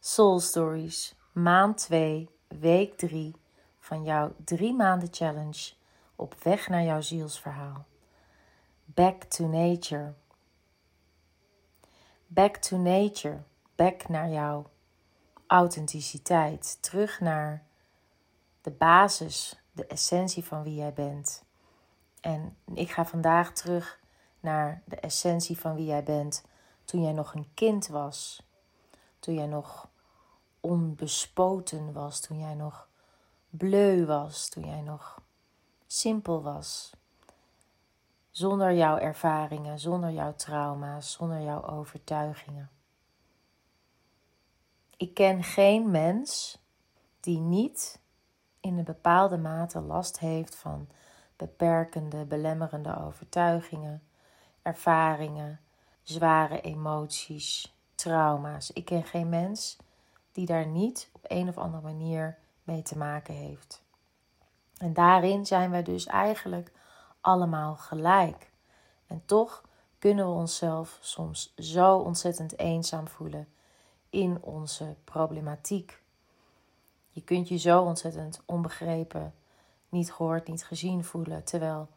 Soul Stories, maand 2, week 3 van jouw 3 maanden challenge op weg naar jouw zielsverhaal. Back to nature. Back to nature, back naar jouw authenticiteit, terug naar de basis, de essentie van wie jij bent. En ik ga vandaag terug naar de essentie van wie jij bent toen jij nog een kind was. Toen jij nog onbespoten was, toen jij nog bleu was, toen jij nog simpel was. Zonder jouw ervaringen, zonder jouw trauma's, zonder jouw overtuigingen. Ik ken geen mens die niet in een bepaalde mate last heeft van beperkende, belemmerende overtuigingen, ervaringen, zware emoties, trauma's. Ik ken geen mens die daar niet op een of andere manier mee te maken heeft. En daarin zijn wij dus eigenlijk allemaal gelijk. En toch kunnen we onszelf soms zo ontzettend eenzaam voelen in onze problematiek. Je kunt je zo ontzettend onbegrepen, niet gehoord, niet gezien voelen, terwijl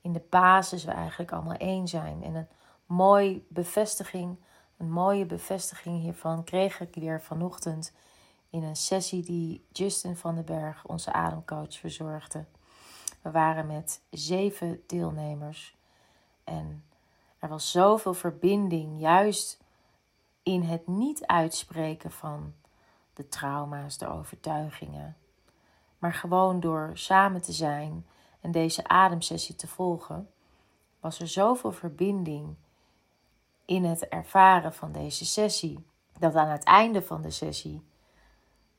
in de basis we eigenlijk allemaal één zijn. En een mooie bevestiging, een mooie bevestiging hiervan kreeg ik weer vanochtend in een sessie die Justin van den Berg, onze ademcoach, verzorgde. We waren met zeven deelnemers en er was zoveel verbinding, juist in het niet uitspreken van de trauma's, de overtuigingen. Maar gewoon door samen te zijn en deze ademsessie te volgen, was er zoveel verbinding in het ervaren van deze sessie, dat aan het einde van de sessie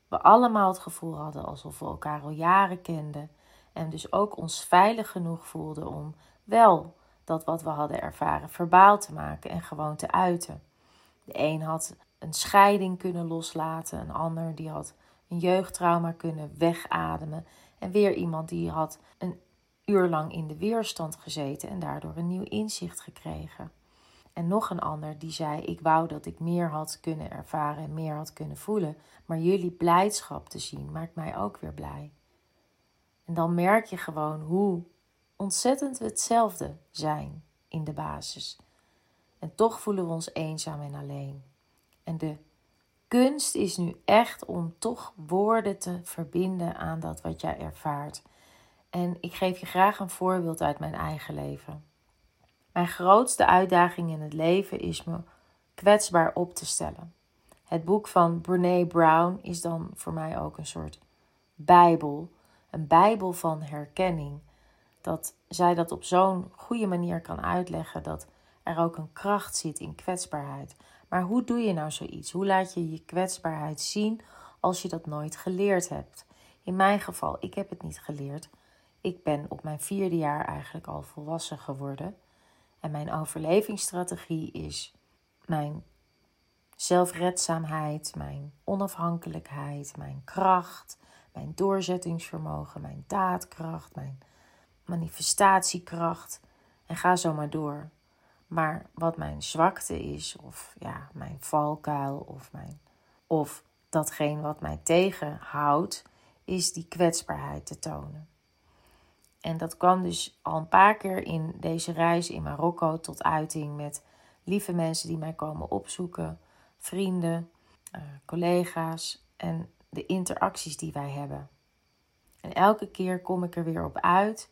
we allemaal het gevoel hadden alsof we elkaar al jaren kenden en dus ook ons veilig genoeg voelden om wel dat wat we hadden ervaren verbaal te maken en gewoon te uiten. De een had een scheiding kunnen loslaten, een ander die had een jeugdtrauma kunnen wegademen en weer iemand die had een uur lang in de weerstand gezeten en daardoor een nieuw inzicht gekregen. En nog een ander die zei: Ik wou dat ik meer had kunnen ervaren en meer had kunnen voelen. Maar jullie blijdschap te zien maakt mij ook weer blij. En dan merk je gewoon hoe ontzettend we hetzelfde zijn in de basis. En toch voelen we ons eenzaam en alleen. En de kunst is nu echt om toch woorden te verbinden aan dat wat jij ervaart. En ik geef je graag een voorbeeld uit mijn eigen leven. Mijn grootste uitdaging in het leven is me kwetsbaar op te stellen. Het boek van Brene Brown is dan voor mij ook een soort bijbel, een bijbel van herkenning. Dat zij dat op zo'n goede manier kan uitleggen dat er ook een kracht zit in kwetsbaarheid. Maar hoe doe je nou zoiets? Hoe laat je je kwetsbaarheid zien als je dat nooit geleerd hebt? In mijn geval, ik heb het niet geleerd. Ik ben op mijn vierde jaar eigenlijk al volwassen geworden. En mijn overlevingsstrategie is mijn zelfredzaamheid, mijn onafhankelijkheid, mijn kracht, mijn doorzettingsvermogen, mijn daadkracht, mijn manifestatiekracht. En ga zo maar door. Maar wat mijn zwakte is, of ja, mijn valkuil, of, mijn, of datgene wat mij tegenhoudt, is die kwetsbaarheid te tonen. En dat kwam dus al een paar keer in deze reis in Marokko tot uiting met lieve mensen die mij komen opzoeken, vrienden, uh, collega's en de interacties die wij hebben. En elke keer kom ik er weer op uit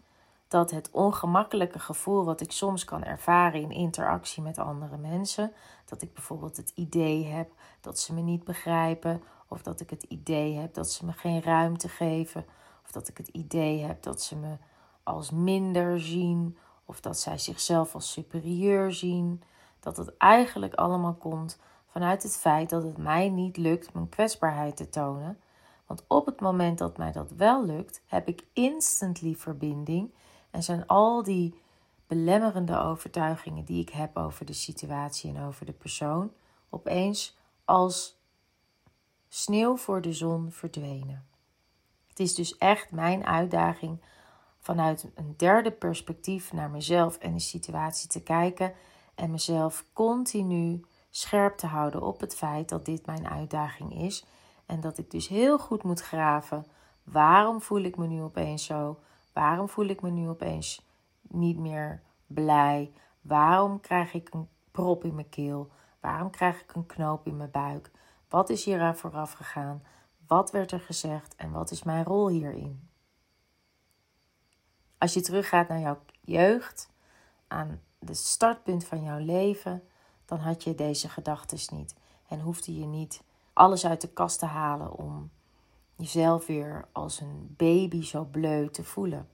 dat het ongemakkelijke gevoel wat ik soms kan ervaren in interactie met andere mensen, dat ik bijvoorbeeld het idee heb dat ze me niet begrijpen, of dat ik het idee heb dat ze me geen ruimte geven, of dat ik het idee heb dat ze me als minder zien of dat zij zichzelf als superieur zien. Dat het eigenlijk allemaal komt vanuit het feit dat het mij niet lukt mijn kwetsbaarheid te tonen. Want op het moment dat mij dat wel lukt, heb ik instantly verbinding en zijn al die belemmerende overtuigingen die ik heb over de situatie en over de persoon opeens als sneeuw voor de zon verdwenen. Het is dus echt mijn uitdaging vanuit een derde perspectief naar mezelf en de situatie te kijken en mezelf continu scherp te houden op het feit dat dit mijn uitdaging is en dat ik dus heel goed moet graven. Waarom voel ik me nu opeens zo? Waarom voel ik me nu opeens niet meer blij? Waarom krijg ik een prop in mijn keel? Waarom krijg ik een knoop in mijn buik? Wat is hier aan vooraf gegaan? Wat werd er gezegd en wat is mijn rol hierin? Als je teruggaat naar jouw jeugd, aan het startpunt van jouw leven, dan had je deze gedachten niet en hoefde je niet alles uit de kast te halen om jezelf weer als een baby zo bleu te voelen.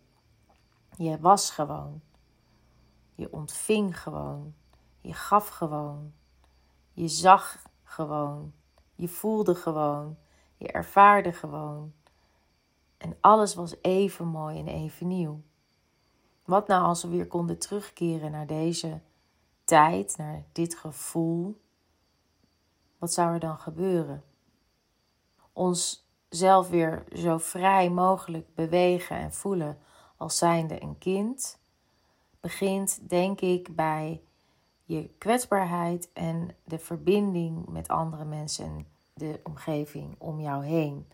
Je was gewoon. Je ontving gewoon. Je gaf gewoon. Je zag gewoon. Je voelde gewoon. Je ervaarde gewoon. En alles was even mooi en even nieuw. Wat nou als we weer konden terugkeren naar deze tijd, naar dit gevoel? Wat zou er dan gebeuren? Ons zelf weer zo vrij mogelijk bewegen en voelen als zijnde een kind begint, denk ik, bij je kwetsbaarheid en de verbinding met andere mensen en de omgeving om jou heen.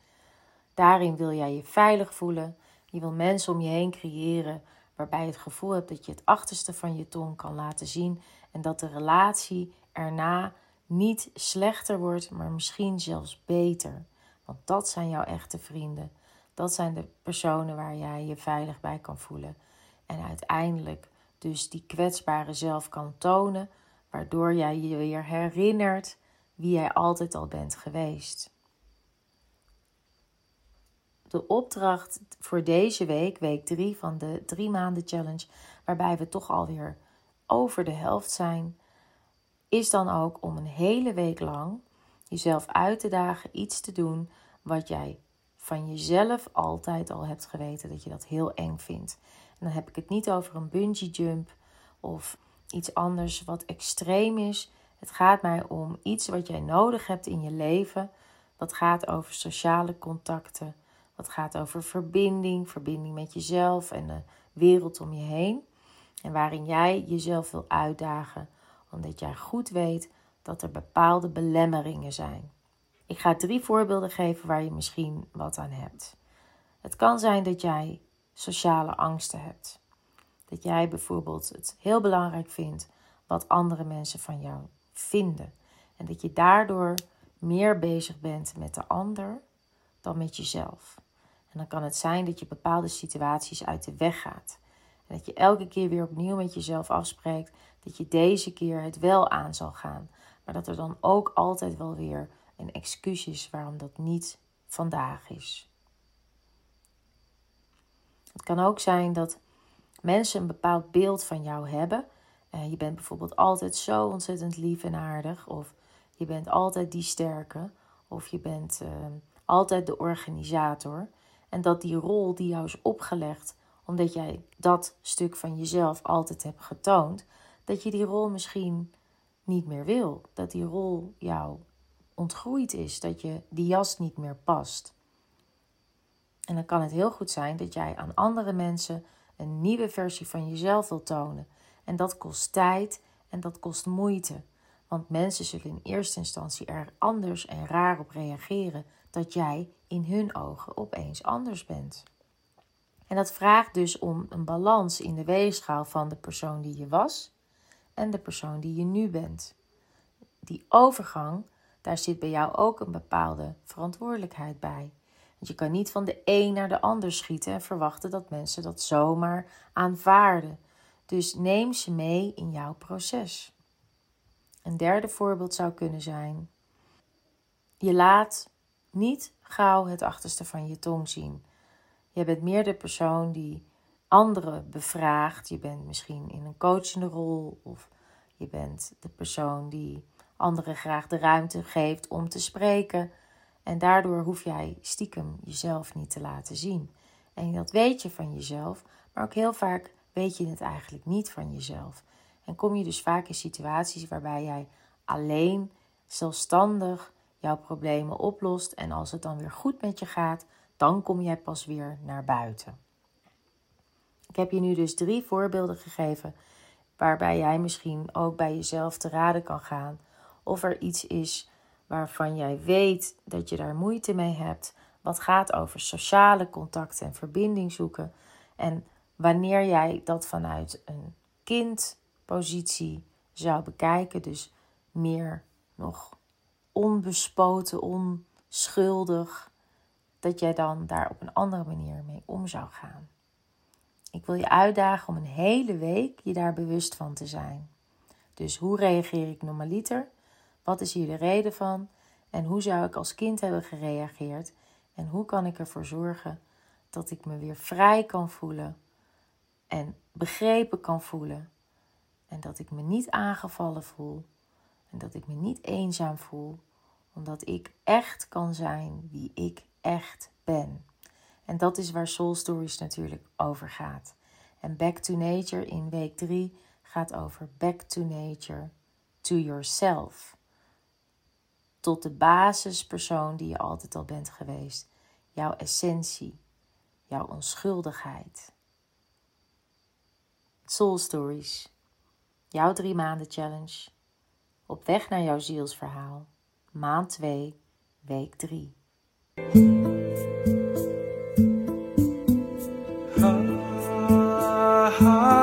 Daarin wil jij je veilig voelen. Je wil mensen om je heen creëren waarbij je het gevoel hebt dat je het achterste van je tong kan laten zien en dat de relatie erna niet slechter wordt, maar misschien zelfs beter. Want dat zijn jouw echte vrienden. Dat zijn de personen waar jij je veilig bij kan voelen. En uiteindelijk dus die kwetsbare zelf kan tonen, waardoor jij je weer herinnert wie jij altijd al bent geweest. De opdracht voor deze week, week 3 van de drie maanden challenge, waarbij we toch alweer over de helft zijn, is dan ook om een hele week lang jezelf uit te dagen iets te doen wat jij van jezelf altijd al hebt geweten dat je dat heel eng vindt. En dan heb ik het niet over een bungee jump of iets anders wat extreem is. Het gaat mij om iets wat jij nodig hebt in je leven. Wat gaat over sociale contacten. Wat gaat over verbinding, verbinding met jezelf en de wereld om je heen. En waarin jij jezelf wil uitdagen, omdat jij goed weet dat er bepaalde belemmeringen zijn. Ik ga drie voorbeelden geven waar je misschien wat aan hebt. Het kan zijn dat jij sociale angsten hebt. Dat jij bijvoorbeeld het heel belangrijk vindt wat andere mensen van jou vinden. En dat je daardoor meer bezig bent met de ander dan met jezelf. En dan kan het zijn dat je bepaalde situaties uit de weg gaat. En dat je elke keer weer opnieuw met jezelf afspreekt dat je deze keer het wel aan zal gaan. Maar dat er dan ook altijd wel weer een excuus is waarom dat niet vandaag is. Het kan ook zijn dat mensen een bepaald beeld van jou hebben. Uh, je bent bijvoorbeeld altijd zo ontzettend lief en aardig. Of je bent altijd die sterke. Of je bent uh, altijd de organisator. En dat die rol die jou is opgelegd, omdat jij dat stuk van jezelf altijd hebt getoond, dat je die rol misschien niet meer wil. Dat die rol jou ontgroeid is, dat je die jas niet meer past. En dan kan het heel goed zijn dat jij aan andere mensen een nieuwe versie van jezelf wil tonen. En dat kost tijd en dat kost moeite. Want mensen zullen in eerste instantie er anders en raar op reageren dat jij in hun ogen opeens anders bent. En dat vraagt dus om een balans in de weegschaal van de persoon die je was en de persoon die je nu bent. Die overgang, daar zit bij jou ook een bepaalde verantwoordelijkheid bij. Want je kan niet van de een naar de ander schieten en verwachten dat mensen dat zomaar aanvaarden. Dus neem ze mee in jouw proces. Een derde voorbeeld zou kunnen zijn: je laat niet gauw het achterste van je tong zien. Je bent meer de persoon die anderen bevraagt. Je bent misschien in een coachende rol of je bent de persoon die anderen graag de ruimte geeft om te spreken. En daardoor hoef jij stiekem jezelf niet te laten zien. En dat weet je van jezelf, maar ook heel vaak weet je het eigenlijk niet van jezelf. En kom je dus vaak in situaties waarbij jij alleen, zelfstandig jouw problemen oplost en als het dan weer goed met je gaat, dan kom jij pas weer naar buiten. Ik heb je nu dus drie voorbeelden gegeven waarbij jij misschien ook bij jezelf te raden kan gaan of er iets is waarvan jij weet dat je daar moeite mee hebt, wat gaat over sociale contacten en verbinding zoeken. En wanneer jij dat vanuit een kindpositie zou bekijken, dus meer nog onbespoten, onschuldig, dat jij dan daar op een andere manier mee om zou gaan. Ik wil je uitdagen om een hele week je daar bewust van te zijn. Dus hoe reageer ik normaliter? Wat is hier de reden van? En hoe zou ik als kind hebben gereageerd? En hoe kan ik ervoor zorgen dat ik me weer vrij kan voelen en begrepen kan voelen? En dat ik me niet aangevallen voel en dat ik me niet eenzaam voel, omdat ik echt kan zijn wie ik echt ben. En dat is waar Soul Stories natuurlijk over gaat. En Back to Nature in week 3 gaat over Back to Nature, to yourself. Tot de basispersoon die je altijd al bent geweest. Jouw essentie, jouw onschuldigheid. Soul Stories, jouw drie maanden challenge. Op weg naar jouw zielsverhaal. Maand 2, week 3. Heart.